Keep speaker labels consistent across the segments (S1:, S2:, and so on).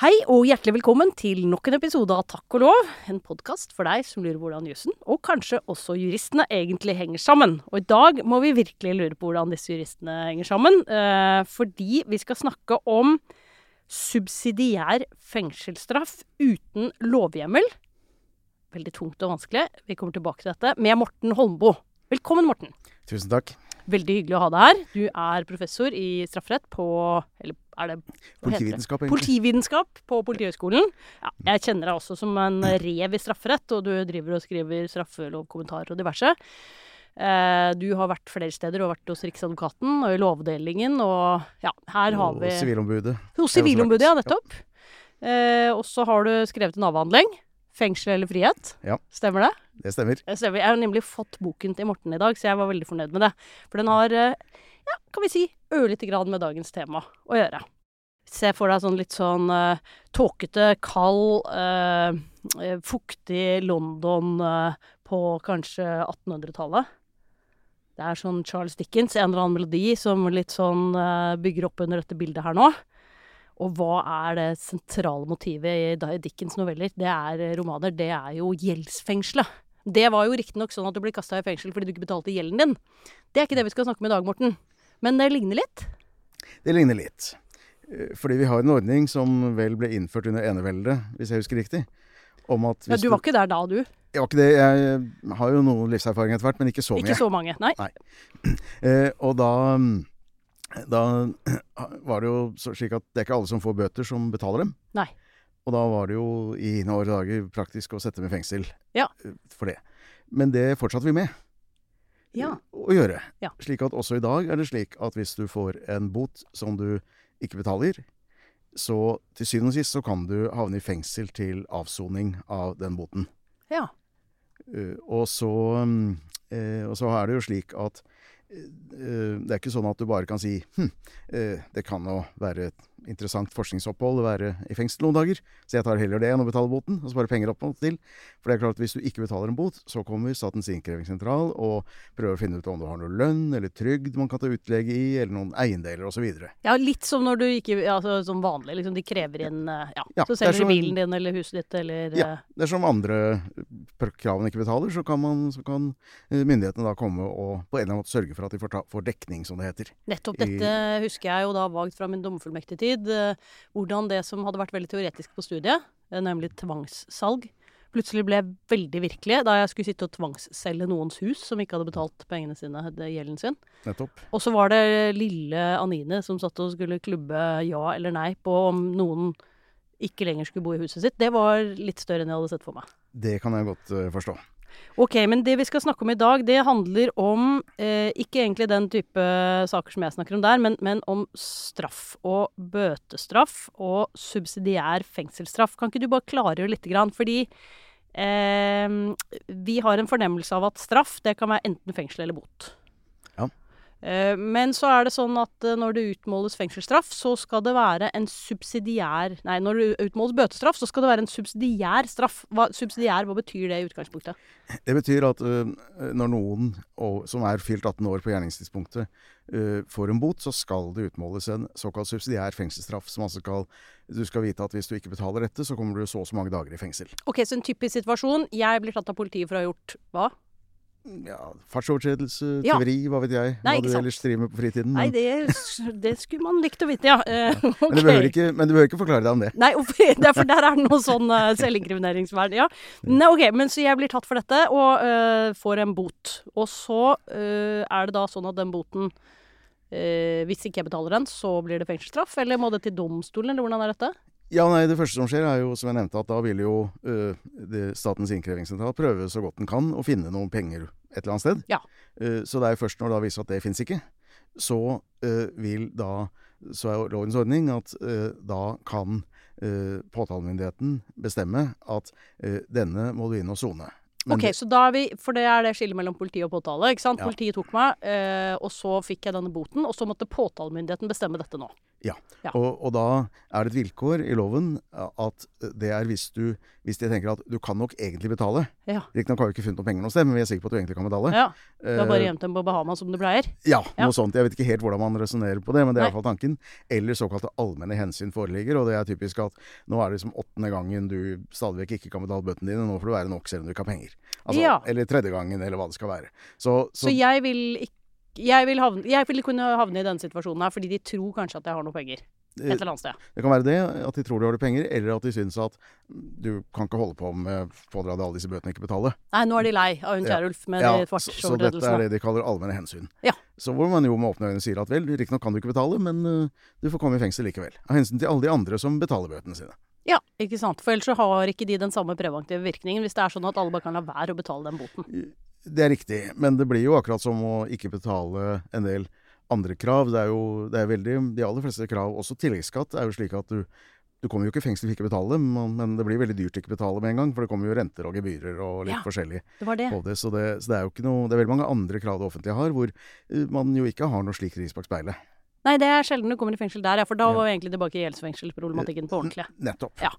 S1: Hei og hjertelig velkommen til nok en episode av Takk og lov. En podkast for deg som lurer på hvordan jussen, og kanskje også juristene, egentlig henger sammen. Og i dag må vi virkelig lure på hvordan disse juristene henger sammen. Eh, fordi vi skal snakke om subsidiær fengselsstraff uten lovhjemmel. Veldig tungt og vanskelig. Vi kommer tilbake til dette med Morten Holmboe. Velkommen, Morten.
S2: Tusen takk.
S1: Veldig hyggelig å ha deg her. Du er professor i strafferett på Eller er det?
S2: Politivitenskap, egentlig.
S1: Politivitenskap på Politihøgskolen. Ja, jeg kjenner deg også som en rev i strafferett, og du driver og skriver straffelovkommentarer og diverse. Eh, du har vært flere steder. Du har vært hos Riksadvokaten og i Lovavdelingen, og ja, her har
S2: Og
S1: vi
S2: Sivilombudet.
S1: Hos
S2: har også
S1: Sivilombudet, ja,
S2: nettopp.
S1: nettopp. Eh, og så har du skrevet en avhandling. 'Fengsel eller frihet'.
S2: Ja.
S1: Stemmer det?
S2: Det stemmer.
S1: Det stemmer. Jeg har nemlig fått boken til Morten i dag, så jeg var veldig fornøyd med det. For den har, eh, ja, kan vi si, ørlite grad med dagens tema å gjøre. Se for deg sånn litt sånn uh, tåkete, kald, eh, fuktig London uh, på kanskje 1800-tallet. Det er sånn Charles Dickens, en eller annen melodi som litt sånn bygger opp under dette bildet her nå. Og hva er det sentrale motivet i Dickens noveller? Det er romaner. Det er jo gjeldsfengselet. Det var jo riktignok sånn at du ble kasta i fengsel fordi du ikke betalte gjelden din. Det er ikke det vi skal snakke om i dag, Morten. Men det ligner litt.
S2: Det ligner litt. Eh, Fordi vi har en ordning som vel ble innført under eneveldet, hvis jeg husker riktig. Om at
S1: Ja, du var ikke der da, du.
S2: Jeg var ikke det. Jeg har jo noe livserfaring etter hvert, men ikke så mye.
S1: Ikke så mange. Nei.
S2: Eh, og da, da var det jo slik at det er ikke alle som får bøter, som betaler dem.
S1: Nei.
S2: Og da var det jo i hine år dager praktisk å sette dem i fengsel
S1: Ja.
S2: eh, for det. Men det fortsatte vi med
S1: Ja.
S2: å gjøre.
S1: Ja.
S2: Slik at også i dag er det slik at hvis du får en bot som du ikke betaler, så til syvende og sist så kan du havne i fengsel til avsoning av den boten.
S1: Ja.
S2: Eh, og, så, mm, eh, og så er det jo slik at eh, det er ikke sånn at du bare kan si hm, eh, det kan jo være et interessant forskningsopphold å være i fengsel noen dager, så jeg tar heller det enn å betale boten, og spare penger opp til. For det er klart at hvis du ikke betaler en bot, så kommer Statens innkrevingssentral og prøver å finne ut om du har noe lønn eller trygd man kan ta utlegg i, eller noen eiendeler osv.
S1: ja, litt som når du ikke Altså som vanlig, liksom. De krever inn eh, Ja,
S2: Ja,
S1: så
S2: er
S1: selger
S2: du
S1: de bilen din eller huset ditt eller
S2: Ja.
S1: eh,
S2: Dersom andre kravene ikke betaler, så kan, man, så kan eh, myndighetene da komme og på en eller annen måte sørge for at de får, ta, får dekning, som det heter.
S1: Nettopp
S2: i-
S1: dette husker jeg jo da vagt fra min dommerfullmektige tid. Eh, Hvordan det som hadde vært veldig teoretisk på studiet, eh, nemlig tvangssalg, plutselig ble veldig virkelig da jeg skulle sitte og tvangsselge noens hus som ikke hadde betalt pengene sine, gjelden sin.
S2: Nettopp.
S1: Og så var det lille Anine som satt og skulle klubbe ja eller nei på om noen ikke lenger skulle bo i huset sitt. Det var litt større enn jeg hadde sett for meg.
S2: Det kan jeg godt eh, forstå.
S1: Ok, men det vi skal snakke om i dag, det handler om eh, ikke egentlig den type saker som jeg snakker om der, men, men om straff og bøtestraff og subsidiær fengselsstraff. Kan ikke du bare klargjøre litt, grann? fordi eh, vi har en fornemmelse av at straff, det kan være enten fengsel eller bot. Eh, men så er det sånn at eh, når det utmåles fengselsstraff, så skal det være en subsidiær Nei, når det utmåles bøtestraff, så skal det være en subsidiær straff. Hva, subsidiær, hva betyr det i utgangspunktet?
S2: Det betyr at uh, når noen og, som er fylt 18 år på gjerningstidspunktet, uh, får en bot, så skal det utmåles en såkalt subsidiær fengselsstraff. Som altså skal Du skal vite at hvis du ikke betaler dette, så kommer du så og så mange dager i fengsel.
S1: Ok, så en typisk situasjon. Jeg blir tatt av politiet for å ha gjort hva?
S2: Ja, Fartsovertredelse,
S1: Ja.
S2: tyveri, hva vet jeg.
S1: Nei,
S2: hva du ellers driver med på fritiden.
S1: Nei, det, det skulle man likt å vite, ja. Uh, okay.
S2: men, du ikke, men du behøver ikke forklare deg om det.
S1: Nei, for der er det noe sånn uh, selvinkrimineringsvern. Ja. Nei, ok, men så jeg blir tatt for dette og uh, får en bot. Og så eh, er det da sånn at den boten Hvis ikke jeg betaler den, så blir det fengselsstraff? Eller må det til domstolen, eller hvordan er dette?
S2: Ja, nei, Det første som skjer, er jo som jeg nevnte, at da vil jo ø, det, Statens innkrevingssentral prøve så godt den kan å finne noen penger et eller annet sted.
S1: Ja.
S2: Uh, så det er jo først når det viser at det fins ikke, så øh, vil da Så er lovens ordning at øh, da kan øh, påtalemyndigheten bestemme at øh, denne må du inn og sone. Men
S1: ok, så da er vi, For det er det skillet mellom politi og påtale. ikke sant?
S2: Ja.
S1: Politiet tok meg, eh, og så fikk jeg denne boten, og så måtte påtalemyndigheten bestemme dette nå. Ja.
S2: Og, og da er det et vilkår i loven at det er hvis du hvis de tenker at du kan nok egentlig betale.
S1: Ja.
S2: Riktignok har vi ikke funnet noen penger noe sted, men vi er sikre på at du egentlig kan betale.
S1: ja. Du har bare
S2: Eh,
S1: gjemt dem på Bahamas som du pleier?
S2: Ja,
S1: Ja.
S2: noe sånt. Jeg vet ikke helt hvordan man resonnerer på det, men det er iallfall tanken. Eller såkalte allmenne hensyn foreligger, og det er typisk at nå er det liksom åttende gangen du stadig vekk ikke kan betale bøttene dine, nå får du være nok selv om du ikke har penger. Altså,
S1: Ja.
S2: Eller tredje gangen, eller hva det skal være. Så, så,
S1: Så jeg vil ikke jeg vil, havne, jeg vil kunne havne i denne situasjonen her fordi de tror kanskje at jeg har noe penger. Et
S2: eh,
S1: eller annet sted.
S2: det kan være det, at de tror du har det penger, eller at de syns at du kan ikke holde på med pådra deg alle disse bøtene og ikke betale.
S1: Nei, nå er de lei av hun
S2: Ja.
S1: Kjærulf med
S2: Ja,
S1: de
S2: så, så dette er det de kaller allmenne hensyn.
S1: Ja.
S2: Så hvor man jo med åpne øyne sier at vel, riktignok kan du ikke betale, men uh, du får komme i fengsel likevel. Av hensyn til alle de andre som betaler bøtene sine.
S1: Ja, ikke sant. For ellers så har ikke de den samme preventive virkningen hvis det er sånn at alle bare kan la være å betale den boten.
S2: Det er riktig, men det blir jo akkurat som å ikke betale en del andre krav. Det er jo det er veldig, De aller fleste krav, også tilleggsskatt, er jo slik at du du kommer jo ikke i fengsel for ikke å betale, men, det blir veldig dyrt å ikke betale med en gang. For det kommer jo renter og gebyrer og litt
S1: Ja.
S2: forskjellig
S1: Det var det.
S2: på det. Så, det. så det er jo ikke noe Det er veldig mange andre krav det offentlige har, hvor eh, man jo ikke har noe slik ris bak speilet.
S1: Nei, det er sjelden du kommer i fengsel der, ja. For da var vi egentlig tilbake i gjeldsfengselsproblematikken på ordentlig.
S2: Nettopp.
S1: Ja.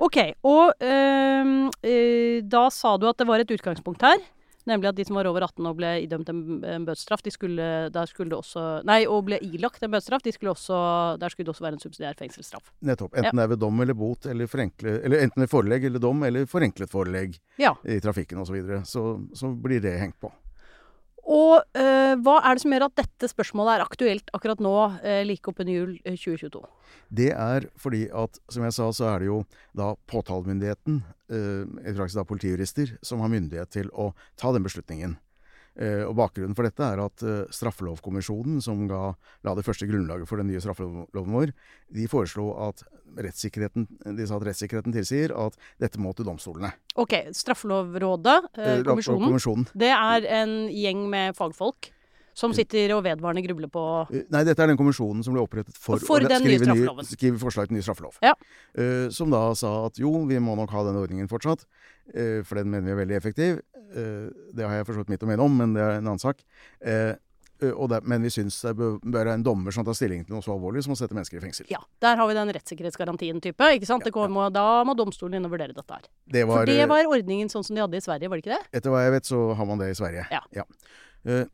S1: Ok, og øh, øh, da sa du at det var et utgangspunkt her. Nemlig at de som var over 18 og ble idømt en, bøtestraff, de skulle, der skulle det også Nei, og ble ilagt en bøtestraff, de skulle også, der skulle det også være en subsidiær fengselsstraff.
S2: Nettopp. Enten det er ved dom eller bot, eller, forenkle, eller enten ved forelegg eller dom, eller forenklet forelegg
S1: Ja.
S2: i trafikken osv. Så, videre. så så blir det hengt på.
S1: Og øh, hva er det som gjør at dette spørsmålet er aktuelt akkurat nå, øh, like oppunder jul øh, 2022?
S2: Det er fordi at, som jeg sa, så er det jo da påtalemyndigheten, eh, i praksis da politijurister, som har myndighet til å ta den beslutningen. Eh, og Bakgrunnen for dette er at eh, Straffelovkommisjonen, som ga, la det første grunnlaget for den nye straffeloven vår, de foreslo at rettssikkerheten, de sa at rettssikkerheten tilsier at dette må til domstolene.
S1: Ok, Straffelovrådet,
S2: Eh,
S1: kommisjonen,
S2: kommisjonen.
S1: det er en gjeng med fagfolk som sitter og vedvarende grubler på
S2: Nei, dette er den kommisjonen som ble opprettet for,
S1: For
S2: å skrive,
S1: straffeloven.
S2: skrive forslag til ny straffelov.
S1: Ja.
S2: Uh, som da sa at jo, vi må nok ha den ordningen fortsatt, for den mener vi er veldig effektiv. Eh, det har jeg forstått mitt å mene om, men det er en annen sak. Eh, eh, og det, men vi syns det bør være en dommer som tar stilling til noe så alvorlig som å sette mennesker i fengsel.
S1: Ja, der har vi den rettssikkerhetsgarantien type. ikke sant? Det kommer, Da må domstolen inn og vurdere dette her.
S2: Det var,
S1: For det
S2: eh,
S1: var ordningen sånn som de hadde i Sverige, var det ikke det?
S2: Etter hva jeg vet, så har man det i Sverige.
S1: Ja.
S2: Eh,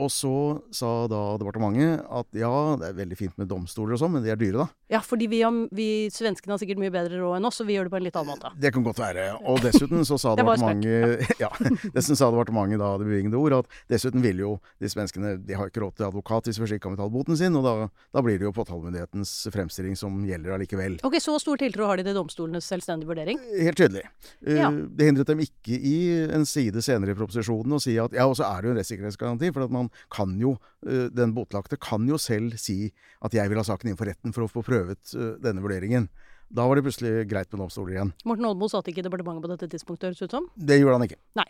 S2: og så sa da departementet at ja, det er veldig fint med domstoler og sånn, men de er dyre, da.
S1: Ja, fordi vi, har, vi svenskene har sikkert mye bedre råd enn oss, så vi gjør det på en litt annen måte.
S2: Det kan godt være. Og dessuten så sa departementet ja, dessuten sa departementet da det bevingede ord at dessuten vil jo disse menneskene De har ikke råd til advokat hvis de ikke kan betale boten sin, og da, da blir det jo påtalemyndighetens fremstilling som gjelder allikevel.
S1: Ok, Så stor tiltro har de til domstolenes selvstendige vurdering?
S2: Helt tydelig. Eh,
S1: Ja.
S2: Det hindret dem ikke i en side senere i proposisjonen å si at ja, og så er det jo en rettssikkerhetsgaranti, for at man kan jo, eh, den botlagte kan jo selv si at jeg vil ha saken inn for retten for å få prøvet eh, denne vurderingen. Da var det plutselig greit med domstoler igjen.
S1: Morten Oldmo satt ikke i departementet på dette tidspunktet, høres det ut som?
S2: Det gjorde han ikke.
S1: Nei.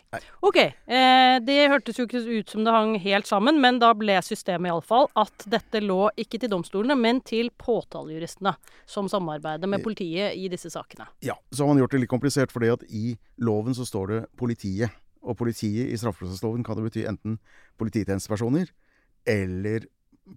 S1: Ok, eh, det hørtes jo ikke ut som det hang helt sammen, men da ble systemet iallfall at dette lå ikke til domstolene, men til påtalejuristene, som samarbeider med politiet i disse sakene.
S2: Ja, så har man gjort det litt komplisert, fordi at i loven så står det politiet. Og politiet i straffeprosessloven kan det bety enten polititjenestepersoner eller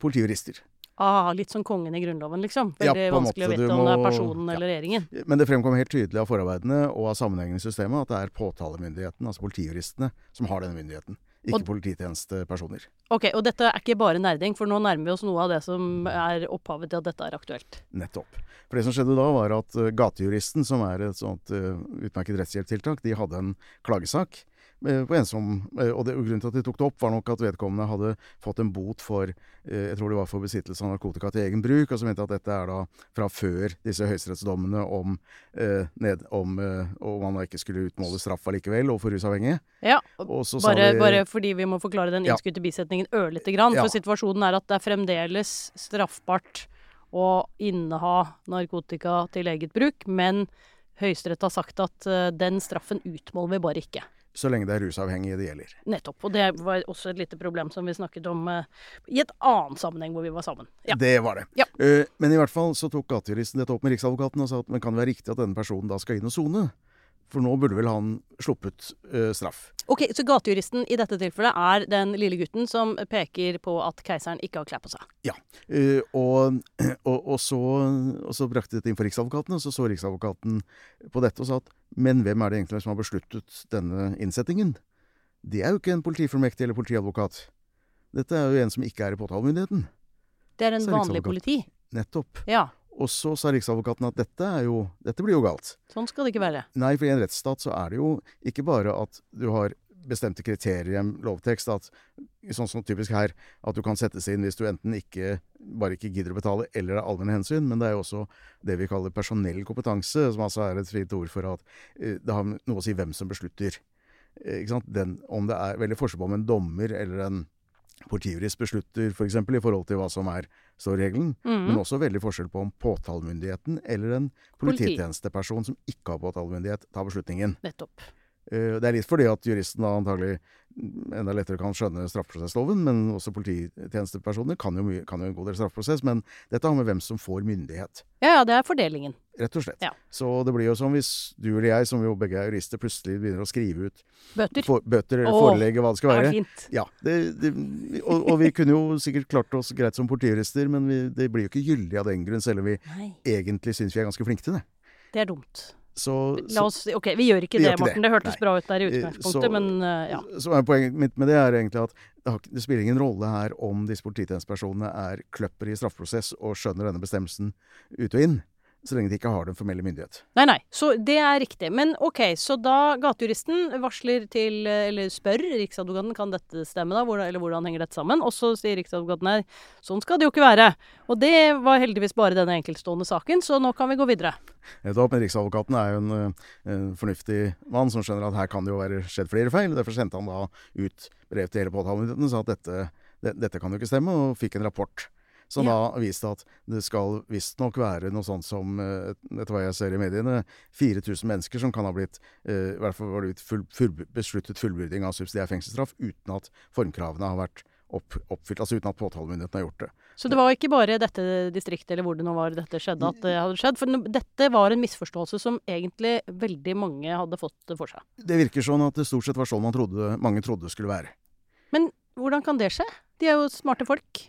S2: politijurister.
S1: Ah, litt som kongen i Grunnloven, liksom. Veldig
S2: ja,
S1: vanskelig å vite
S2: Du
S1: om det er
S2: må-
S1: personen
S2: ja.
S1: eller regjeringen.
S2: Men det fremkommer helt tydelig av forarbeidene og av sammenhengen i systemet at det er påtalemyndigheten, altså politijuristene, som har denne myndigheten. Ikke
S1: Og-
S2: polititjenestepersoner.
S1: Ok, og dette er ikke bare nerding, for nå nærmer vi oss noe av det som er opphavet til at dette er aktuelt.
S2: Nettopp. For det som skjedde da, var at eh, Gatejuristen, som er et sånt uh, utmerket rettshjelptiltak, de hadde en klagesak. Eh, På ensom eh, og, det, og Grunnen til at de tok det opp, var nok at vedkommende hadde fått en bot for eh, jeg tror det var for besittelse av narkotika til egen bruk, og så mente at dette er da fra før disse høyesterettsdommene om, ned, om om man ikke skulle utmåle straff allikevel overfor rusavhengige.
S1: Ja, bare,
S2: de
S1: bare fordi vi må forklare den innskutte bisetningen ørlite grann.
S2: Ja.
S1: For situasjonen er at det er fremdeles straffbart å inneha narkotika til eget bruk, men Høyesterett har sagt at den straffen utmåler vi bare ikke.
S2: Så lenge det er rusavhengige det gjelder.
S1: Nettopp. Og det var også et lite problem som vi snakket om uh, i et annet sammenheng hvor vi var sammen. Ja.
S2: Det var det.
S1: Ja.
S2: Uh, men i hvert fall så tok gatejuristen dette opp med Riksadvokaten og sa at men kan det være riktig at denne personen da skal inn og sone For nå burde vel han sluppet uh, straff.
S1: Ok, Så gatejuristen i dette tilfellet er den lille gutten som peker på at keiseren ikke har klær på seg?
S2: Ja. Uh, og, og, og, så, og, så, brakte dette inn for Riksadvokaten, og så så Riksadvokaten på dette og sa at men hvem er det egentlig som har besluttet denne innsettingen? Det er jo ikke en politifullmektig eller politiadvokat. Dette er jo en som ikke er i påtalemyndigheten.
S1: Det er en vanlig politi?
S2: Nettopp.
S1: Ja.
S2: Og så sa Riksadvokaten at dette, jo, dette blir jo galt.
S1: Sånn skal det ikke være.
S2: Nei, for i en rettsstat så er det jo ikke bare at du har bestemte kriterier i en lovtekst, at, sånn som typisk her, at du kan settes inn hvis du enten ikke bare ikke gidder å betale, eller av allmenne hensyn, men det er jo også det vi kaller personell kompetanse, som altså er et fint ord for at uh, det har noe å si hvem som beslutter. Ikke sant? Den, om det er veldig forskjell på om en dommer eller en politijurist beslutter, f.eks. For eksempel, i forhold til hva som er står regelen, mm. men også veldig forskjell på om påtalemyndigheten eller en polititjenesteperson som ikke har påtalemyndighet, tar beslutningen.
S1: Nettopp.
S2: Uh, det er litt fordi at juristen da antagelig enda lettere kan skjønne straffeprosessloven, men også polititjenestepersoner kan jo, mye, kan jo en god del straffeprosess. Men dette har med hvem som får myndighet.
S1: Ja, ja, det er fordelingen.
S2: Rett og slett.
S1: Ja.
S2: Så det blir jo som hvis du eller jeg, som jo begge er jurister, plutselig begynner å skrive ut
S1: Bøter.
S2: For, bøter eller forelegge hva det skal være.
S1: Det fint.
S2: Ja, det, det, og, og, vi kunne jo sikkert klart oss greit som politijurister, men vi, det blir jo ikke gyldig av den grunn, selv om vi Nei. egentlig syns vi er ganske flinke til det.
S1: Det er dumt.
S2: Så,
S1: La oss, ok, vi gjør ikke vi det, gjør ikke Morten. Det, det hørtes Nei. bra ut der i eh, utgangspunktet, så, men uh, ja.
S2: Så er Poenget mitt med det er egentlig at det, det spiller ingen rolle her om disse polititjenestepersonene er kløpper i straffeprosess og skjønner denne bestemmelsen ut og inn så lenge de ikke har den formelle myndighet.
S1: Nei, nei. Så det er riktig. Men ok, så da gatejuristen varsler til, eller spør Riksadvokaten kan dette stemme, da, hvordan, eller hvordan henger dette sammen, og så sier Riksadvokaten nei, sånn skal det jo ikke være. Og det var heldigvis bare denne enkeltstående saken, så nå kan vi gå videre.
S2: Nettopp. Men Riksadvokaten er jo en, en, fornuftig mann som skjønner at her kan det jo være skjedd flere feil. Derfor sendte han da ut brev til hele påtalemyndigheten og sa at dette, det, dette kan jo ikke stemme, og fikk en rapport. Som ja. da viste at det skal visstnok være noe sånt som, eh, etter hva jeg ser i mediene, 4000 mennesker som kan ha blitt eh, i hvert fall var det full, full, besluttet fullbyrding av subsidiær fengselsstraff uten at formkravene har vært opp, oppfylt. Altså uten at påtalemyndigheten har gjort det.
S1: Så det var ikke bare dette distriktet eller hvor det nå var dette skjedde at det hadde skjedd? For dette var en misforståelse som egentlig veldig mange hadde fått for seg?
S2: Det virker sånn at det stort sett var sånn man trodde, mange trodde det skulle være.
S1: Men hvordan kan det skje? De er jo smarte folk.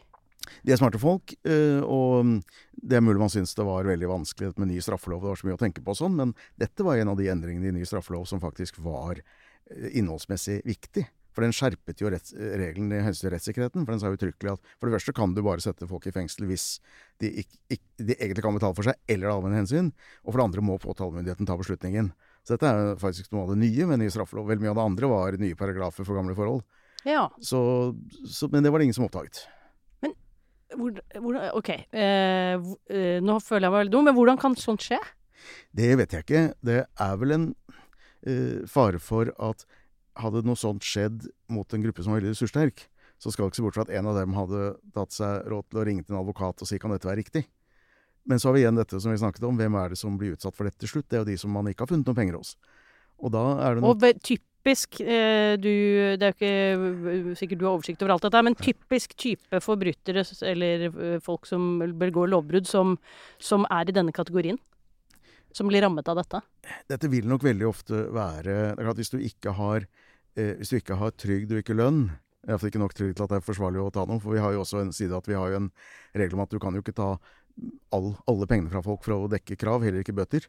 S2: De er smarte folk, eh, og det er mulig man syns det var veldig vanskelig med ny straffelov, det var så mye å tenke på og sånn, men dette var en av de endringene i ny straffelov som faktisk var eh, innholdsmessig viktig. For den skjerpet jo retts, regelen i hensyn til rettssikkerheten. For den sa uttrykkelig at for det første kan du bare sette folk i fengsel hvis de, ikke, ikke, de egentlig kan betale for seg, eller allmenne hensyn. Og for det andre må påtalemyndigheten ta beslutningen. Så dette er faktisk noe av det nye med ny straffelov. Veldig mye av det andre var nye paragrafer for gamle forhold.
S1: Ja.
S2: Så, så, men det var det ingen som oppdaget.
S1: Hvor, hvor, OK. Eh, eh, nå føler jeg meg veldig dum, men hvordan kan sånt skje?
S2: Det vet jeg ikke. Det er vel en eh, fare for at hadde noe sånt skjedd mot en gruppe som var veldig ressurssterk, så skal det ikke se bort fra at en av dem hadde tatt seg råd til å ringe til en advokat og si kan dette være riktig. Men så har vi igjen dette som vi snakket om, hvem er det som blir utsatt for dette til slutt? Det er jo de som man ikke har funnet noen penger hos. Og da er det noe
S1: Og typ typisk eh, du, Det er jo ikke sikkert du har oversikt over alt dette, men typisk type forbrytere eller eh, folk som begår lovbrudd, som, som er i denne kategorien? Som blir rammet av dette?
S2: Dette vil nok veldig ofte være ikke har, eh, hvis du ikke har trygd og ikke lønn, Iallfall ikke nok trygd til at det er forsvarlig å ta noe. For vi har jo også en side at vi har jo en regel om at du kan jo ikke ta all, alle pengene fra folk for å dekke krav, heller ikke bøter.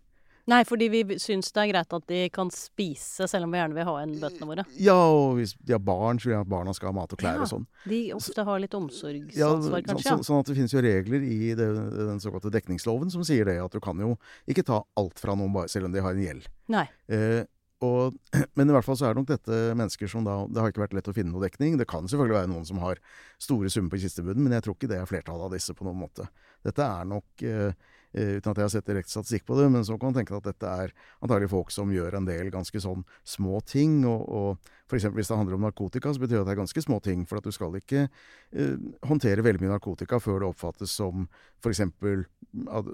S1: Nei, fordi vi syns det er greit at de kan spise, selv om vi gjerne vil ha igjen bøtene våre.
S2: Ja, og hvis de har barn, så vil jeg at barna skal ha mat og klær ja, og sånn.
S1: De ofte har litt omsorgsansvar, ja, kanskje.
S2: Så, så, sånn at det finnes jo regler i det, den såkalte dekningsloven som sier det, at du kan jo ikke ta alt fra noen bare selv om de har en gjeld.
S1: Nei.
S2: Eh, og, men i hvert fall så er det nok dette mennesker som da Det har ikke vært lett å finne noe dekning. Det kan selvfølgelig være noen som har store summer på kistebunnen, men jeg tror ikke det er flertallet av disse på noen måte. Dette er nok eh, Eh, uten at jeg har sett direkte statistikk på det, men så kan man tenke at dette er antagelig folk som gjør en del ganske sånn små ting. Og, og f.eks. hvis det handler om narkotika, så betyr det at det er ganske små ting. For at du skal ikke eh, håndtere veldig mye narkotika før det oppfattes som f.eks.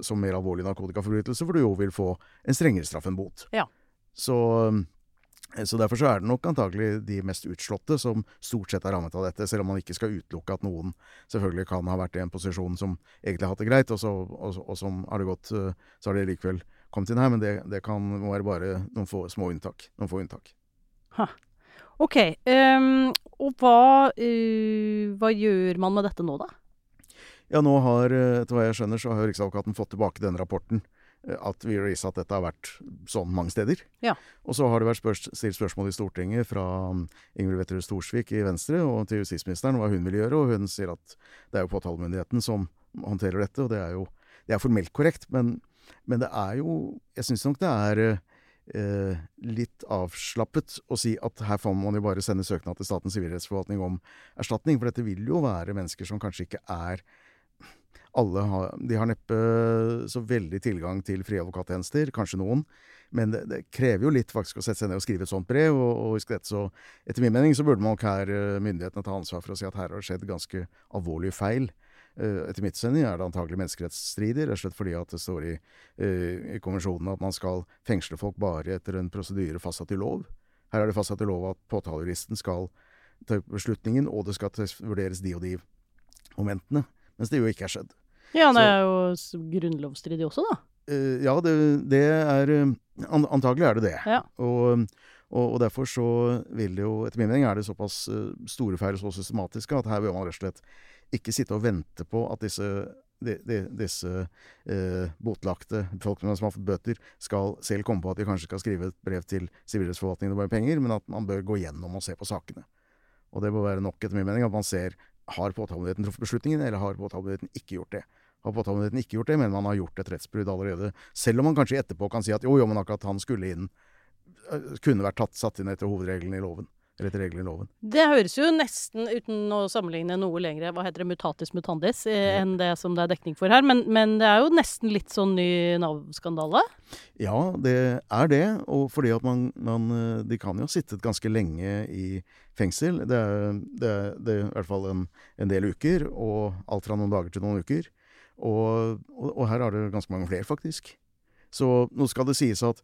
S2: som mer alvorlig narkotikaforbrytelse, for du jo vil få en strengere straff enn bot.
S1: Ja.
S2: Så så Derfor så er det nok antagelig de mest utslåtte som stort sett er rammet av dette, selv om man ikke skal utelukke at noen selvfølgelig kan ha vært i en posisjon som egentlig har hatt det greit, og, så, og, og som har det gått, så har de likevel kommet inn her, men det, det kan må være bare noen få små unntak. Noen få unntak.
S1: OK. Um, og hva, uh, hva gjør man med dette nå, da?
S2: Ja, nå har, eh, etter hva jeg skjønner, så har Riksadvokaten fått tilbake denne rapporten. At vi viser at dette har vært sånn mange steder.
S1: Ja.
S2: Og så har det vært spørs, stilt spørsmål i Stortinget fra um, Ingvild Wetterhus Storsvik i Venstre og til justisministeren hva hun vil gjøre, og hun sier at det er jo påtalemyndigheten som håndterer dette, og det er jo det er formelt korrekt, men, men det er jo Jeg syns nok det er eh, litt avslappet å si at her får man jo bare sende søknad til Statens sivilrettsforvaltning om erstatning, for dette vil jo være mennesker som kanskje ikke er alle har, de har neppe så veldig tilgang til frie advokattjenester, kanskje noen. Men det, det krever jo litt faktisk å sette seg ned og skrive et sånt brev. Og, og dette, så etter min mening så burde nok her eh, myndighetene ta ansvar for å si at her har det skjedd ganske alvorlige feil. Eh, etter mitt syn er det antagelig menneskerettsstrider, rett og slett fordi at det står i, eh, i konvensjonen at man skal fengsle folk bare etter en prosedyre fastsatt i lov. Her er det fastsatt i lov at påtalejuristen skal ta beslutningen, og det skal vurderes de og de momentene. Mens det jo ikke er skjedd.
S1: Ja, det er jo grunnlovsstridig også, da.
S2: Eh, ja, det, det er eh, Antagelig er det det.
S1: Ja.
S2: Og, og, og derfor så vil det jo Etter min mening er det såpass eh, store feil og så systematiske at her bør man rett og slett ikke sitte og vente på at disse de, de, disse eh, botlagte folkene som har fått bøter, skal selv komme på at de kanskje skal skrive et brev til sivilrettsforvaltningen og bare penger, men at man bør gå gjennom og se på sakene. Og det bør være nok, etter min mening, at man ser har påtalemyndigheten truffet beslutningen, eller har påtalemyndigheten ikke gjort det. Har påtalemyndigheten ikke gjort det, men man har gjort et rettsbrudd allerede. Selv om man kanskje etterpå kan si at jo, jo, men akkurat han skulle inn øh, Kunne vært tatt, satt inn etter hovedreglene i loven. Eller etter reglene i loven.
S1: Det høres jo nesten, uten å sammenligne noe lenger, hva heter det, mutatis mutandis, eh, enn det som det er dekning for her. Men, men det er jo nesten litt sånn ny Nav-skandale.
S2: Ja, det er det. Og fordi at man, man øh, De kan jo ha sittet ganske lenge i fengsel. Det er, det er, det er i hvert fall en, en del uker. Og alt fra noen dager til noen uker. Og, og, og her er det ganske mange flere, faktisk. Så nå skal det sies at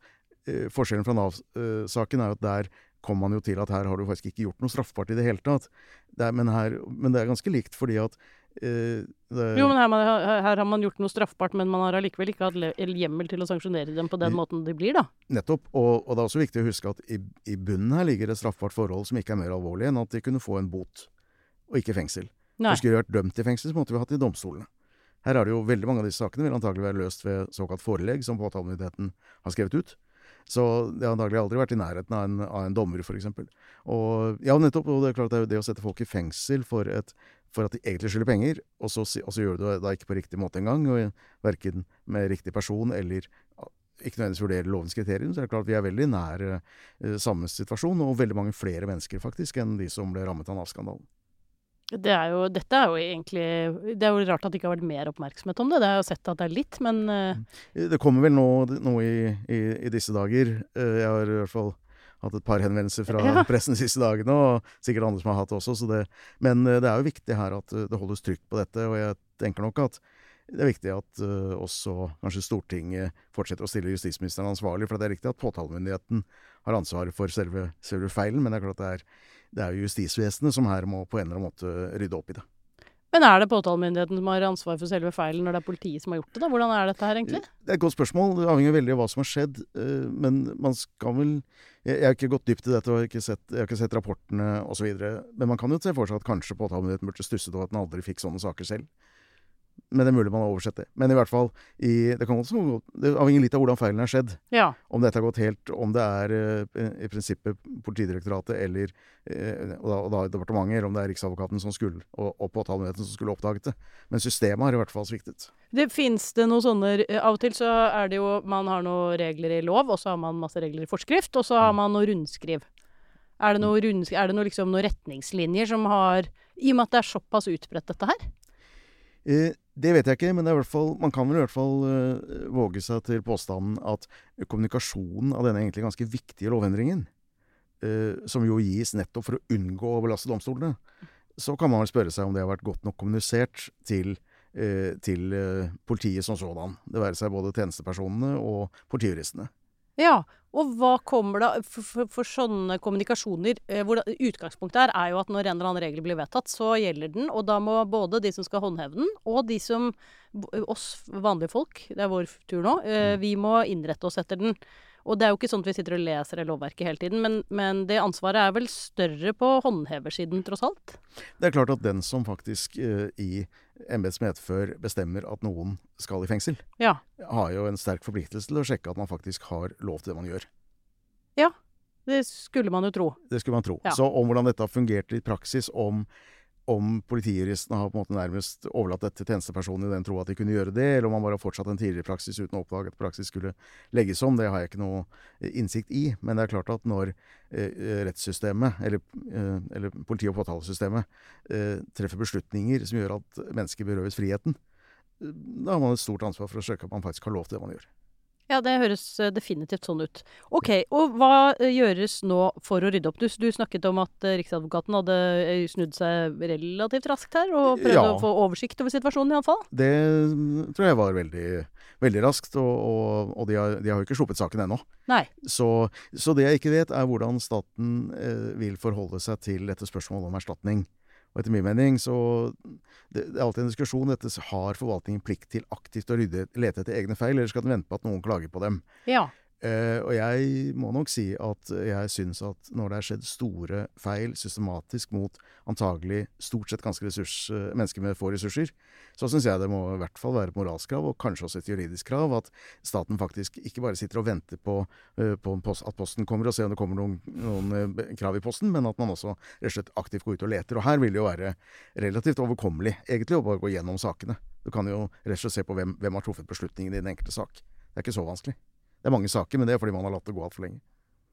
S2: eh, forskjellen fra Nav-saken er at der kom man jo til at her har du faktisk ikke gjort noe straffbart i det hele tatt. Det er, men, her, men det er ganske likt fordi at eh, det,
S1: Jo, men her, her, har man gjort noe straffbart, men man har allikevel ikke hatt hjemmel til å sanksjonere dem på den måten de blir, da.
S2: Nettopp. Og, og det er også viktig å huske at i, i bunnen her ligger et straffbart forhold som ikke er mer alvorlig enn at de kunne få en bot, og ikke fengsel.
S1: Nei.
S2: Skulle de vært dømt i fengsel, så måtte vi hatt det i domstolene. Her er det jo veldig mange av disse sakene vil antagelig være løst ved såkalt forelegg, som påtalemyndigheten har skrevet ut. Så det har antagelig aldri vært i nærheten av en, av en dommer, f.eks. Og ja, nettopp. Og det er klart det, det å sette folk i fengsel for, et, for at de egentlig skylder penger, og så, og så gjør du det da ikke på riktig måte engang, og verken med riktig person eller ikke nødvendigvis vurdere lovens kriterium, så er det klart vi er veldig nær eh, samme situasjon, og veldig mange flere mennesker faktisk enn de som ble rammet av Nav-skandalen.
S1: Det er jo, dette er jo egentlig Det er jo rart at det ikke har vært mer oppmerksomhet om det. Det har jeg jo sett at det er litt, men eh,
S2: Det kommer vel nå noe i, i, i disse dager. Eh, Jeg har i hvert fall hatt et par henvendelser fra
S1: Ja.
S2: pressen de siste dagene, og sikkert andre som har hatt det også. Så det, men eh, det er jo viktig her at det holdes trykk på dette, og jeg tenker nok at det er viktig at uh, også kanskje Stortinget fortsetter å stille justisministeren ansvarlig. For det er riktig at påtalemyndigheten har ansvaret for selve, selve feilen, men det er klart det er, det er jo justisvesenet som her må på en eller annen måte rydde opp i det.
S1: Men er det påtalemyndigheten som har ansvar for selve feilen, når det er politiet som har gjort det? da? Hvordan er dette her, egentlig?
S2: Det er et godt spørsmål. Det avhenger veldig av hva som har skjedd. eh, Men man skal vel Jeg, har ikke gått dypt i dette, og jeg har ikke sett, jeg har ikke sett rapportene osv. Men man kan jo se for seg at kanskje påtalemyndigheten burde stusset over at den aldri fikk sånne saker selv. Men det er mulig man har oversett det. Men i hvert fall, i, det kan også Det avhenger litt av hvordan feilen har skjedd.
S1: Ja.
S2: Om dette har gått helt Om det er eh, i prinsippet Politidirektoratet eller eh, og da, og da departementet, eller om det er Riksadvokaten som skulle, og, og påtalemyndigheten som skulle oppdaget det. Men systemet har i hvert fall sviktet.
S1: Det Fins det noen sånne Av og til så er det jo Man har noen regler i lov, og så har man masse regler i forskrift, og så har man noe rundskriv. Er det noe, rundsk- er det noe, liksom, noen retningslinjer som har I og med at det er såpass utbredt, dette her?
S2: Eh, det vet jeg ikke, men fall, man kan vel i hvert fall uh, våge seg til påstanden at kommunikasjonen av denne egentlig ganske viktige lovendringen, uh, som jo gis nettopp for å unngå å belaste domstolene, så kan man vel spørre seg om det har vært godt nok kommunisert til, uh, til politiet som sådan. Det være seg både tjenestepersonene og politijuristene.
S1: Ja, og hva kommer da For, for, for sånne kommunikasjoner eh, hvor det, Utgangspunktet her er jo at når en eller annen regel blir vedtatt, så gjelder den. Og da må både de som skal håndheve den, og de som Oss vanlige folk, det er vår tur nå, eh, vi må innrette oss etter den. Og det er jo ikke sånn at vi sitter og leser det lovverket hele tiden, men, men det ansvaret er vel større på håndheversiden, tross alt?
S2: Det er klart at den som faktisk eh, i embets medfør bestemmer at noen skal i fengsel,
S1: Ja.
S2: har jo en sterk forpliktelse til å sjekke at man faktisk har lov til det man gjør.
S1: Ja, Det skulle man jo tro.
S2: Det skulle man tro.
S1: Ja.
S2: Så om hvordan dette har fungert i praksis, om, om politijuristene har på en måte nærmest overlatt dette til tjenestepersonen i den tro at de kunne gjøre det, eller om man bare har fortsatt en tidligere praksis uten å oppdage at praksis skulle legges om, det har jeg ikke noe eh, innsikt i. Men det er klart at når eh, rettssystemet, eller, eh, eller politi- og påtalesystemet, eh, treffer beslutninger som gjør at mennesker berøves friheten, eh, da har man et stort ansvar for å søke at man faktisk har lov til det man gjør.
S1: Ja, det høres eh, definitivt sånn ut. Ok, og hva eh, gjøres nå for å rydde opp? Du, du snakket om at eh, Riksadvokaten hadde snudd seg relativt raskt her, og prøvde
S2: Ja.
S1: å få oversikt over situasjonen iallfall.
S2: Det mm, tror jeg var veldig, veldig raskt, og, og, og de, har, de har jo ikke sluppet saken ennå. Så, så det jeg ikke vet, er hvordan staten eh, vil forholde seg til dette spørsmålet om erstatning. Og etter min mening så det, det er alltid en diskusjon. Dette har forvaltningen plikt til aktivt å rydde, lete etter egne feil, eller skal den vente på at noen klager på dem?
S1: Ja.
S2: Eh, og jeg må nok si at jeg syns at når det er skjedd store feil systematisk mot antagelig stort sett ganske ressurs, eh, mennesker med få ressurser, så syns jeg det må i hvert fall være et moralsk krav, og kanskje også et juridisk krav, at staten faktisk ikke bare sitter og venter på, eh, på at posten kommer og ser om det kommer noen, noen krav i posten, men at man også rett og slett aktivt går ut og leter. Og her vil det jo være relativt overkommelig, egentlig, å bare gå gjennom sakene. Du kan jo rett og slett se på hvem, hvem har truffet beslutningen i den enkelte sak. Det er ikke så vanskelig. Det er mange saker, men det er fordi man har latt det gå altfor lenge.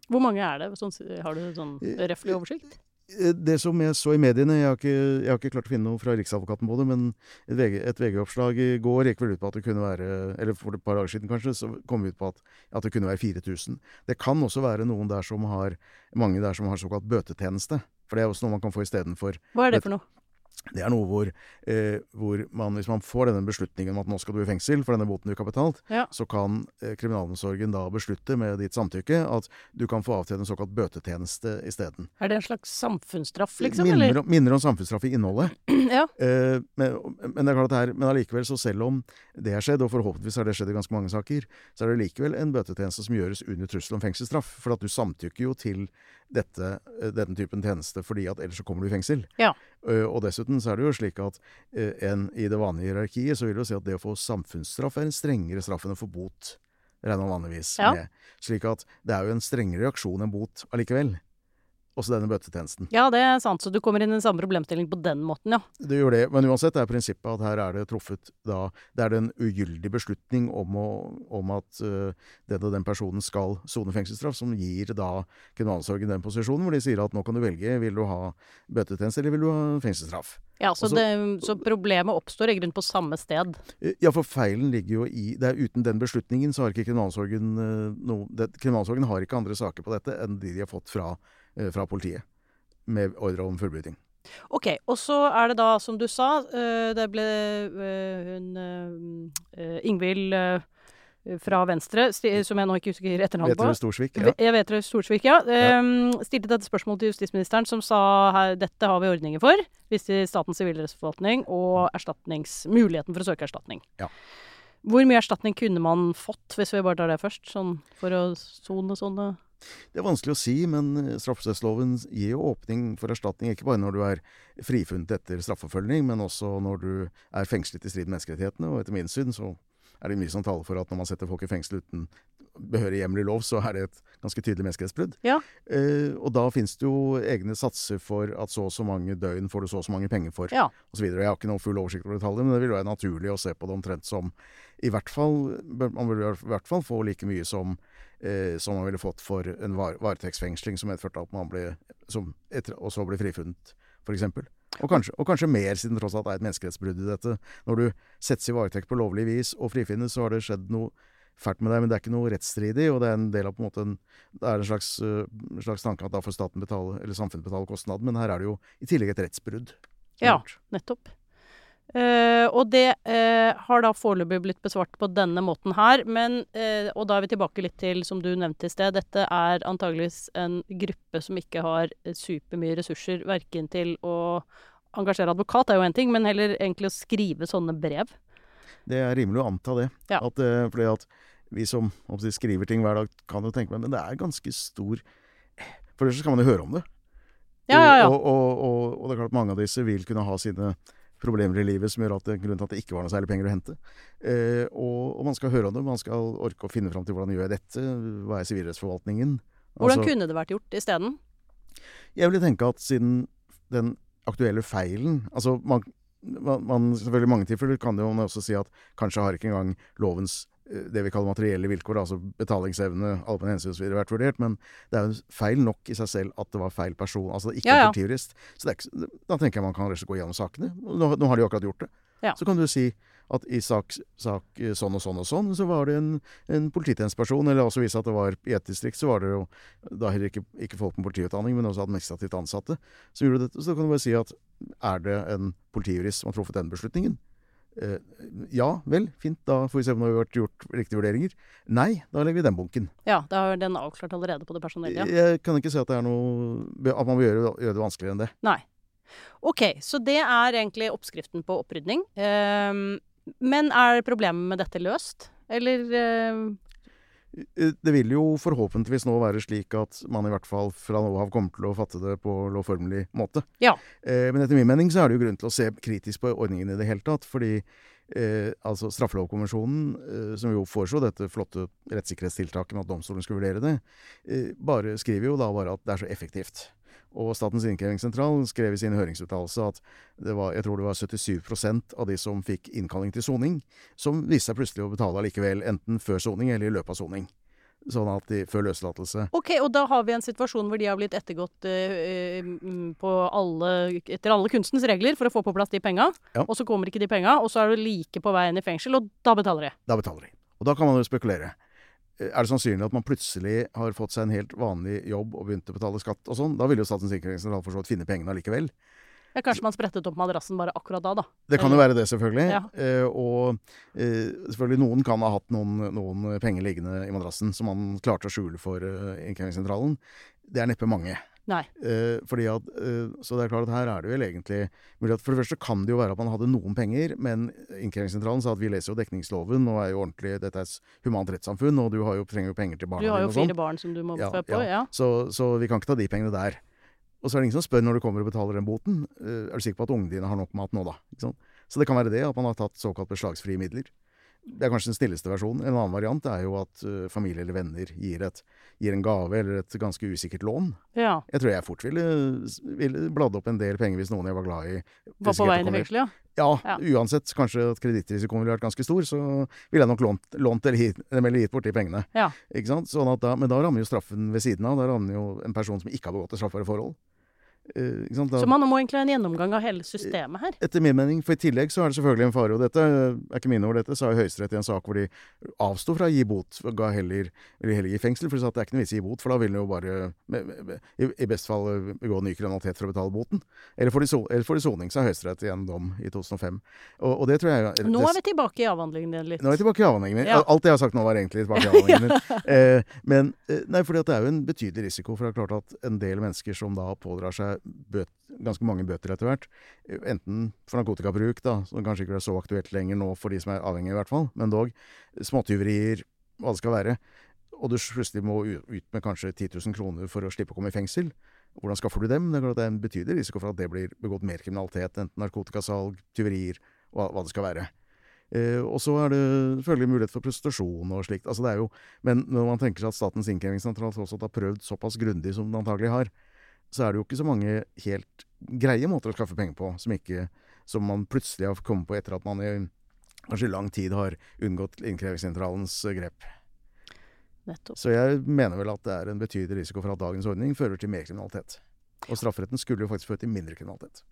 S1: Hvor mange er det? Sånn, har du sånn røffelig oversikt?
S2: Eh, Det som jeg så i mediene, jeg har ikke, jeg har ikke klart å finne noe fra Riksadvokaten på det, men et VG-oppslag VG-oppslag i går gikk vel ut på at det kunne være, eller for et par dager siden kanskje, så kom vi ut på at, at det kunne være 4000. Det kan også være noen der som har, mange der som har såkalt bøtetjeneste. For det er også noe man kan få istedenfor.
S1: Hva er det for noe?
S2: Det er noe hvor, eh, hvor man, hvis man får denne beslutningen om at nå skal du i fengsel for denne boten du ikke har betalt,
S1: Ja.
S2: så kan eh, kriminalomsorgen da beslutte med ditt samtykke at du kan få avtjene en såkalt bøtetjeneste isteden.
S1: Er det en slags samfunnsstraff, liksom?
S2: minner, om, minner om samfunnsstraff i innholdet.
S1: ja.
S2: Eh, men, men det er klart at er, men allikevel, så selv om det har skjedd, og forhåpentligvis har det skjedd i ganske mange saker, så er det likevel en bøtetjeneste som gjøres under trussel om fengselsstraff. For at du samtykker jo til dette, eh, denne typen tjeneste fordi at ellers så kommer du i fengsel.
S1: Ja.
S2: Eh, og dessuten så er det jo slik at eh, en, i det vanlige hierarkiet så vil det jo si at det å få samfunnsstraff er en strengere straff enn å få bot. Regner man vanligvis
S1: Ja.
S2: med. Slik at det er jo en strengere reaksjon enn bot allikevel. Også denne bøtetjenesten.
S1: ja, det er sant. Så du kommer inn i den samme problemstilling på den måten, ja.
S2: Det gjør det, men uansett er prinsippet at her er det truffet da Det er det en ugyldig beslutning om, å, om at uh, den og den personen skal sone fengselsstraff, som gir da kriminalomsorgen den posisjonen hvor de sier at nå kan du velge, vil du ha bøtetjeneste eller vil du ha fengselsstraff?
S1: Ja, så,
S2: Også,
S1: det, så problemet oppstår i grunnen på samme sted.
S2: Eh, Ja, for feilen ligger jo i det er Uten den beslutningen så har ikke kriminalomsorgen uh, noe det, Kriminalomsorgen har ikke andre saker på dette enn de de har fått fra, eh, fra politiet. Med ordre om fullbryting.
S1: Ok, og så er det da, som du sa, eh, det ble eh, hun eh, eh, Ingvild eh, fra Venstre, som jeg nå ikke husker etternavnet på.
S2: Vetre Storsvik? Ja.
S1: Jeg vet det, Storsvik, ja. Um, stilte dette spørsmålet til justisministeren, som sa her, dette har vi ordninger for. Hvis til Statens sivilrettsforvaltning og muligheten for å søke erstatning.
S2: Ja.
S1: Hvor mye erstatning kunne man fått, hvis vi bare tar det først, sånn for å sone sånne
S2: Det er vanskelig å si, men eh, straffeprosessloven gir jo åpning for erstatning ikke bare når du er frifunnet etter straffeforfølgning, men også når du er fengslet i strid med menneskerettighetene. Og etter min syn så er det mye som taler for at når man setter folk i fengsel uten behørig hjemmel i lov, så er det et ganske tydelig menneskerettsbrudd.
S1: Ja.
S2: Eh, og da finnes det jo egne satser for at så og så mange døgn får du så og så mange penger for,
S1: Ja.
S2: osv. Jeg har ikke noe full oversikt over detaljer, men det vil være naturlig å se på det omtrent som i hvert fall Man vil i hvert fall få like mye som eh, som man ville fått for en var varetektsfengsling som medførte at man ble som etter, og så ble frifunnet, f.eks. Og kanskje, og kanskje mer, siden tross alt det er et menneskerettsbrudd i dette. Når du settes i varetekt på lovlig vis og frifinnes, så har det skjedd noe fælt med deg, men det er ikke noe rettsstridig, og det er en del av på en måte en, det er en slags, uh, slags tanke at da får staten betale, eller samfunnet betale kostnaden, men her er det jo i tillegg et rettsbrudd.
S1: Ja. Nettopp. Eh, og det uh, har da foreløpig blitt besvart på denne måten her. Men, uh, og da er vi tilbake litt til, som du nevnte i sted, dette er antageligvis en gruppe som ikke har supermye ressurser verken til å engasjere advokat, er jo én ting, men heller egentlig å skrive sånne brev.
S2: Det er rimelig å anta det.
S1: Ja.
S2: At, fordi at vi som oppsett, skriver ting hver dag, kan jo tenke meg Men det er ganske stor For det kan man jo høre om det.
S1: Ja, ja, ja.
S2: Og, og, og, og det er klart mange av disse vil kunne ha sine problemer i livet som gjør at det, grunnen til at det ikke var noe særlig penger å hente. Eh, og, og man skal høre om det. Man skal orke å finne fram til hvordan gjør jeg dette. Hva er sivilrettsforvaltningen?
S1: Hvordan
S2: Altså,
S1: kunne det vært gjort isteden?
S2: Jeg ville tenke at siden den aktuelle feilen Altså, man, man, man Selvfølgelig mange tilfeller kan jo man også si at kanskje har ikke engang lovens det vi kaller materielle vilkår, altså betalingsevne, allmenn hensyn osv. vært vurdert, men det er jo feil nok i seg selv at det var feil person. Altså ikke
S1: Ja, ja.
S2: en politirist. Så ikke, da tenker jeg man kan gå gjennom sakene. Nå, nå har de jo akkurat gjort det.
S1: Ja.
S2: Så kan du si at i sak, sak eh, sånn og sånn og sånn, så var det en, en polititjenesteperson, eller også vise at det var i et distrikt, så var det jo da heller ikke, ikke folk med politiutdanning, men også administrativt ansatte, som gjorde dette. Så da kan du bare si at er det en politijurist som har truffet den beslutningen? Eh, ja vel, fint, da får vi se om det har vært gjort riktige vurderinger. Nei, da legger vi den bunken.
S1: Ja, da er den avklart allerede på det personelle.
S2: Jeg kan ikke se at det er noe At man vil gjøre, gjøre det vanskeligere enn det.
S1: Nei. OK, så det er egentlig oppskriften på opprydning. Ehm, men er problemet med dette løst? Eller
S2: Eh, Det vil jo forhåpentligvis nå være slik at man i hvert fall fra nå av kommer til å fatte det på lovformelig måte.
S1: Ja.
S2: Eh, men etter min mening så er det jo grunn til å se kritisk på ordningen i det hele tatt. Fordi eh, altså straffelovkonvensjonen, eh, som jo foreslo dette flotte rettssikkerhetstiltaket med at domstolen skulle vurdere det, eh, bare skriver jo da bare at det er så effektivt. Og Statens innkrevingssentral skrev i sin høringsuttalelse at det var, jeg tror det var 77% av de som fikk innkalling til soning, som viste seg plutselig å betale allikevel, enten før soning eller i løpet av soning. Sånn at de, før løslatelse.
S1: OK, og da har vi en situasjon hvor de har blitt ettergått eh, mm, på alle, etter alle kunstens regler for å få på plass de penga.
S2: Ja.
S1: Og så kommer ikke de penga, og så er du like på veien i fengsel, og da betaler de.
S2: Da betaler de. Og da kan man jo spekulere. Eh, Er det sannsynlig at man plutselig har fått seg en helt vanlig jobb og begynt å betale skatt og sånn? Da vil jo Statens sikkerhetssentral for så vidt finne pengene allikevel.
S1: Ja, kanskje man sprettet opp madrassen bare akkurat da, da.
S2: Det kan jo være det, selvfølgelig.
S1: Ja.
S2: Eh, og eh, selvfølgelig noen kan ha hatt noen, noen penger liggende i madrassen som man klarte å skjule for eh, innkrevingssentralen. Det er neppe mange.
S1: Nei.
S2: Eh, fordi at, eh, så det er klart at her er det vel egentlig mulig at For det første kan det jo være at man hadde noen penger, men Innkrevingssentralen sa at vi leser jo dekningsloven og er jo ordentlig Dette er et humant rettssamfunn, og du har jo, trenger jo penger til
S1: Du
S2: barna dine
S1: jo
S2: har jo
S1: fire barn som du må
S2: Ja,
S1: fø på. Ja.
S2: Så, så vi kan ikke ta de pengene der. Og så er det ingen som spør når du kommer og betaler den boten. eh, er du sikker på at ungene dine har nok mat nå, da? Så det kan være det, at man har tatt såkalt beslagsfrie midler. Det er kanskje den stilleste versjonen. En annen variant er jo at uh, familie eller venner gir, et, gir en gave eller et ganske usikkert lån.
S1: ja.
S2: Jeg tror jeg fort ville, ville bladd opp en del penger hvis noen jeg var glad i.
S1: Var på veien i fengsel, ja.
S2: Ja, uansett. Kanskje at kredittrisikoen ville vært ganske stor, så ville jeg nok lånt, lånt eller, gitt, eller gitt bort de pengene.
S1: Ja.
S2: Ikke sant? Sånn at da, men da rammer jo straffen ved siden av. Da rammer jo en person som ikke har begått et straffbare forhold. Eh? Da,
S1: Så man må egentlig ha en gjennomgang av hele systemet her.
S2: etter min mening. For i tillegg så er det selvfølgelig en fare, og dette er ikke mine ord, dette sa Høyesterett i en sak hvor de avsto fra å gi bot, og ga heller, eller heller gi fengsel, for de sa at det er ikke noe vits i å gi bot, for da vil de jo bare i, best fall eh, begå ny kriminalitet for å betale boten. Eller får de, soning, sa Høyesterett i en dom i 2005. Og, og det tror jeg
S1: Nå er vi tilbake i avhandlingen din litt.
S2: nå er vi tilbake i avhandlingen min.
S1: Ja.
S2: Alt det jeg har sagt nå, var egentlig tilbake i avhandlingen min. Eh, men nei, at det er jo en betydelig risiko. For det er klart at en del mennesker som da pådrar seg bøt, ganske mange bøter etter hvert, enten for narkotikabruk, da, som kanskje ikke er så aktuelt lenger nå for de som er avhengige, i hvert fall, men dog småtyverier, hva det skal være, og du plutselig må ut med kanskje 10 000 kroner for å slippe å komme i fengsel. Hvordan skaffer du dem? Det er en betydelig risiko for at det blir begått mer kriminalitet, enten narkotikasalg, tyverier, hva, hva det skal være. Eh, og så er det selvfølgelig mulighet for prostitusjon og slikt. Altså det er jo, men når man tenker seg at Statens innkrevingssentral tross har prøvd såpass grundig som den antagelig har, så er det jo ikke så mange helt greie måter å skaffe penger på som, ikke, som man plutselig har kommet på etter at man i kanskje lang tid har unngått innkrevingssentralens grep.
S1: Nettopp.
S2: Så jeg mener vel at det er en betydelig risiko for at dagens ordning fører til mer kriminalitet. Og strafferetten skulle jo faktisk føre til mindre kriminalitet.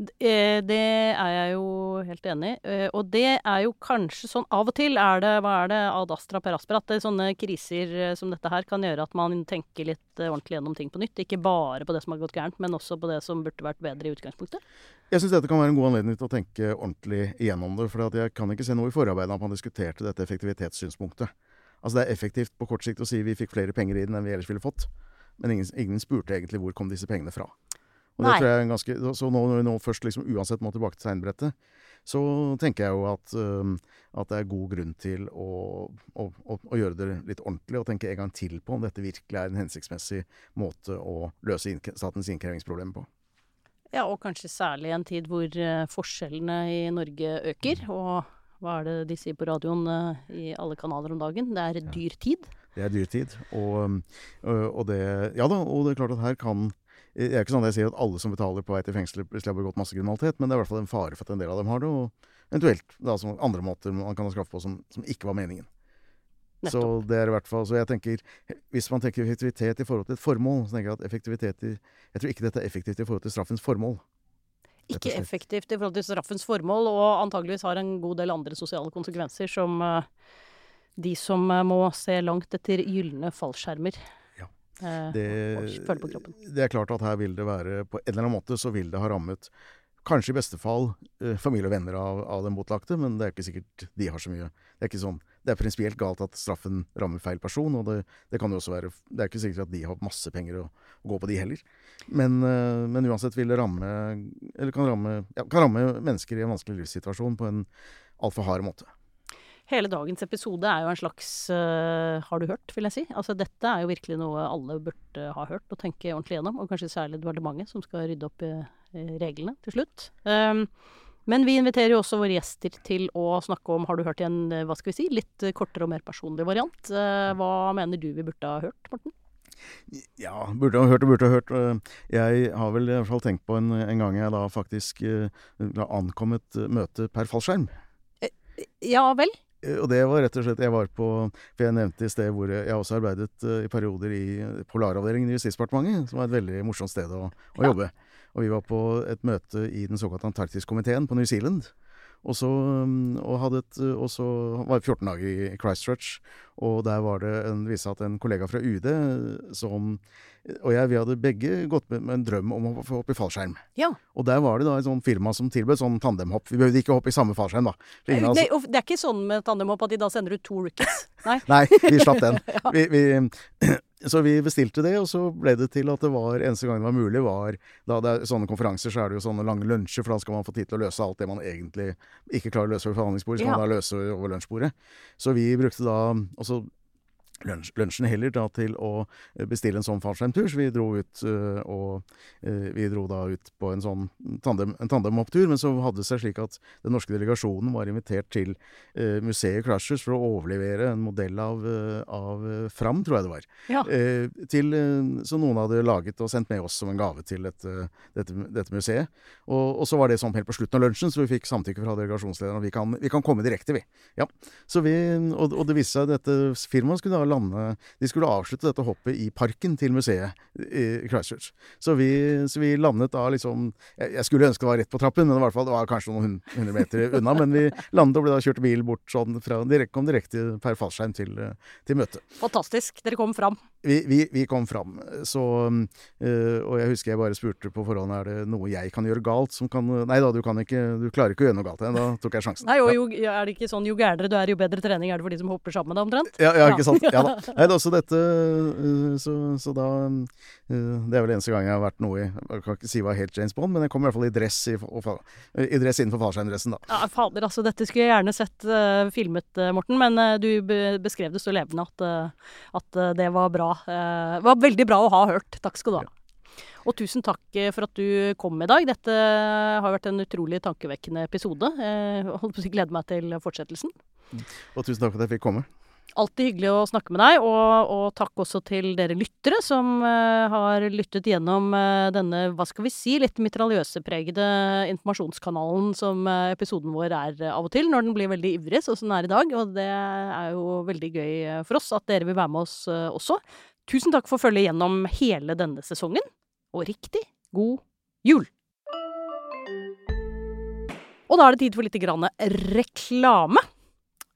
S1: Eh, Det er jeg jo helt enig i. Eh, Og det er jo kanskje sånn Av og til er det hva er det, ad astra per aspera. At sånne kriser eh, som dette her kan gjøre at man tenker litt ordentlig gjennom ting på nytt. Ikke bare på det som har gått gærent, men også på det som burde vært bedre i utgangspunktet.
S2: Jeg syns dette kan være en god anledning til å tenke ordentlig igjennom det. For jeg kan ikke se noe i forarbeidet at man diskuterte dette effektivitetssynspunktet. Altså Det er effektivt på kort sikt å si vi fikk flere penger i den enn vi ellers ville fått. Men ingen, ingen spurte egentlig hvor kom disse pengene fra. Og det
S1: Nei.
S2: tror jeg er en ganske, Så nå, nå først liksom uansett må tilbake til tegnebrettet, så tenker jeg jo at, øhm, at det er god grunn til å, å, å, å gjøre det litt ordentlig og tenke en gang til på om dette virkelig er en hensiktsmessig måte å løse innk statens innkrevingsproblemer på.
S1: Ja, og kanskje særlig i en tid hvor eh, forskjellene i Norge øker. Og hva er det de sier på radioen eh, i alle kanaler om dagen? Det er dyr tid.
S2: Det er dyrtid. Og, øhm, øh, og det Ja da, og det er klart at her kan Det er ikke sånn at jeg sier at alle som betaler på vei til fengsel har begått masse kriminalitet, men det er i hvert fall en fare for at en del av dem har det, og eventuelt da som andre måter man kan ha straff på som, som ikke var meningen. Så det er i hvert fall Så jeg tenker Hvis man tenker effektivitet i forhold til et formål, så tenker jeg at effektivitet i Jeg tror ikke dette er effektivt i forhold til straffens formål.
S1: Ikke effektivt i forhold til straffens formål, og antageligvis har en god del andre sosiale konsekvenser, som eh, de som eh, må se langt etter gylne fallskjermer. Eh,
S2: Det,
S1: føle på kroppen.
S2: det er klart at her vil det være På en eller annen måte så vil det ha rammet Kanskje i beste fall eh, familie og venner av, av den botlagte, men det er ikke sikkert de har så mye Det er ikke sånn Det er prinsipielt galt at straffen rammer feil person, og det, det kan jo også være Det er ikke sikkert at de har masse penger å, å gå på, de heller. Men, eh, men uansett vil det ramme Eller kan ramme, ja, kan ramme mennesker i en vanskelig livssituasjon på en altfor hard måte.
S1: Hele dagens episode er jo en slags uh, har du hørt, vil jeg si. Altså dette er jo virkelig noe alle burde ha hørt og tenke ordentlig gjennom, og kanskje særlig departementet som skal rydde opp i, i reglene til slutt. Um, men vi inviterer jo også våre gjester til å snakke om, har du hørt i en, eh, hva skal vi si, litt kortere og mer personlig variant. Uh, hva mener du vi burde ha hørt, Morten?
S2: Ja, burde ha hørt og burde ha hørt. Jeg har vel i hvert fall tenkt på en, en gang jeg da faktisk da ankom et møte per fallskjerm.
S1: Ja vel?
S2: Eh, Og det var rett og slett Jeg var på For jeg nevnte i sted hvor jeg, jeg også arbeidet eh, i perioder i Polaravdelingen i Justisdepartementet, som var et veldig morsomt sted å, å
S1: Ja.
S2: jobbe. Og vi var på et møte i den såkalte Antarktiskomiteen på New Zealand. Og så, mm, og et, og så var jeg 14 dager i Christchurch, og der var det en, viste at en kollega fra UD som Og jeg, vi hadde begge gått med, med en drøm om å få hoppe i fallskjerm.
S1: Ja.
S2: Og der var det da et sånt firma som tilbød sånn tandemhopp. Vi behøvde ikke hoppe i samme fallskjerm, da.
S1: Det, og det er ikke sånn med tandemhopp at de da sender ut to rookies. Nei.
S2: Nei, vi slapp den.
S1: Ja.
S2: vi, vi, så vi bestilte det, og så ble det til at det var eneste gang det var mulig, var da det er sånne konferanser, så er det jo sånne lange lunsjer, for da skal man få tid til å løse alt det man egentlig ikke klarer å løse over forhandlingsbordet, skal
S1: Ja.
S2: man da løse over lunsjbordet. Så vi brukte da også lunsj, lunsjen heller da til å bestille en sånn fallskjermtur, så vi dro ut øh, og øh, vi dro da ut på en sånn tandem, en tandemopptur, men så hadde det seg slik at den norske delegasjonen var invitert til øh, museet Crashers for å overlevere en modell av, av Fram, tror jeg det var.
S1: Ja.
S2: Eh, til, eh, som noen hadde laget og sendt med oss som en gave til dette, dette, dette museet. Og, og så var det sånn helt på slutten av lunsjen, så vi fikk samtykke fra delegasjonslederen. Og vi kan, vi kan komme direkte, vi. Ja. Så vi og, og det viste seg at dette firmaet skulle da lande De skulle avslutte dette hoppet i parken til museet i Christchurch. Så vi, så vi landet da liksom jeg, jeg skulle ønske det var rett på trappen, men i hvert fall det var kanskje noen hundre meter unna. Men vi landet og ble da kjørt bil bort sånn fra direkt, kom direkte per fallskjerm til, til møtet
S1: Fantastisk. Dere kom fram.
S2: vi, vi, vi kom fram. Så, øh, og jeg husker jeg bare spurte på forhånd er det noe jeg kan gjøre galt som kan Nei da, du kan ikke, du klarer ikke å gjøre noe galt. Da tok jeg sjansen.
S1: Nei, og jo, er det ikke sånn jo gærnere du er, jo bedre trening er det for de som hopper sammen med deg, omtrent?
S2: Ja, ja,
S1: Ja.
S2: ikke sant. Ja da. Nei, det er også dette øh, så, så da øh, Det er vel eneste gang jeg har vært noe i Jeg kan ikke si hva helt James Bond, men jeg kom i hvert fall i dress, i, i dress innenfor fallskjermdressen, da.
S1: Ja, fader, altså, dette skulle jeg gjerne sett uh, filmet, eh, Morten, men uh, du beskrev det så levende at, uh, at eh, det var bra. Eh, det var veldig bra å ha hørt. Takk skal du ha. Og tusen takk eh, for at du kom i dag. Dette har vært en utrolig tankevekkende episode. Jeg gleder meg til fortsettelsen.
S2: Og tusen takk for at jeg fikk komme.
S1: Alltid hyggelig å snakke med deg, og, og takk også til dere lyttere som uh, har lyttet gjennom uh, denne, hva skal vi si, litt mitraljøsepregede informasjonskanalen som uh, episoden vår er av og til, når den blir veldig ivrig, sånn som den er i dag. Og det er jo veldig gøy for oss at dere vil være med oss også. Tusen takk for følget gjennom hele denne sesongen, og riktig god jul! Og da er det tid for litt reklame.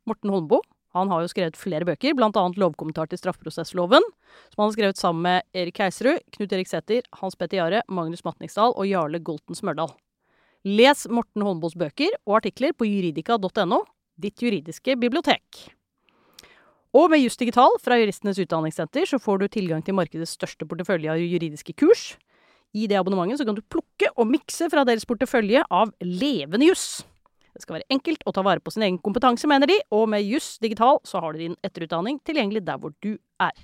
S1: Morten Holmboe han har jo skrevet flere bøker, bl.a. lovkommentar til straffeprosessloven, som han har skrevet sammen med Erik Heiserud, Knut Erik Sæther, Hans Petter Jahre, Magnus Matningsdal og Jarle Golten Smørdal. Les Morten Holmboes bøker og artikler på juridika.no, ditt juridiske bibliotek. Og med Just Digital fra Juristenes Utdanningssenter så får du tilgang til markedets største portefølje av juridiske kurs. I det abonnementet så kan du plukke og mikse fra deres portefølje av levende juss. Det skal være enkelt å ta vare på sin egen kompetanse, mener de, og med Juss Digital så har du din etterutdanning tilgjengelig der hvor du er.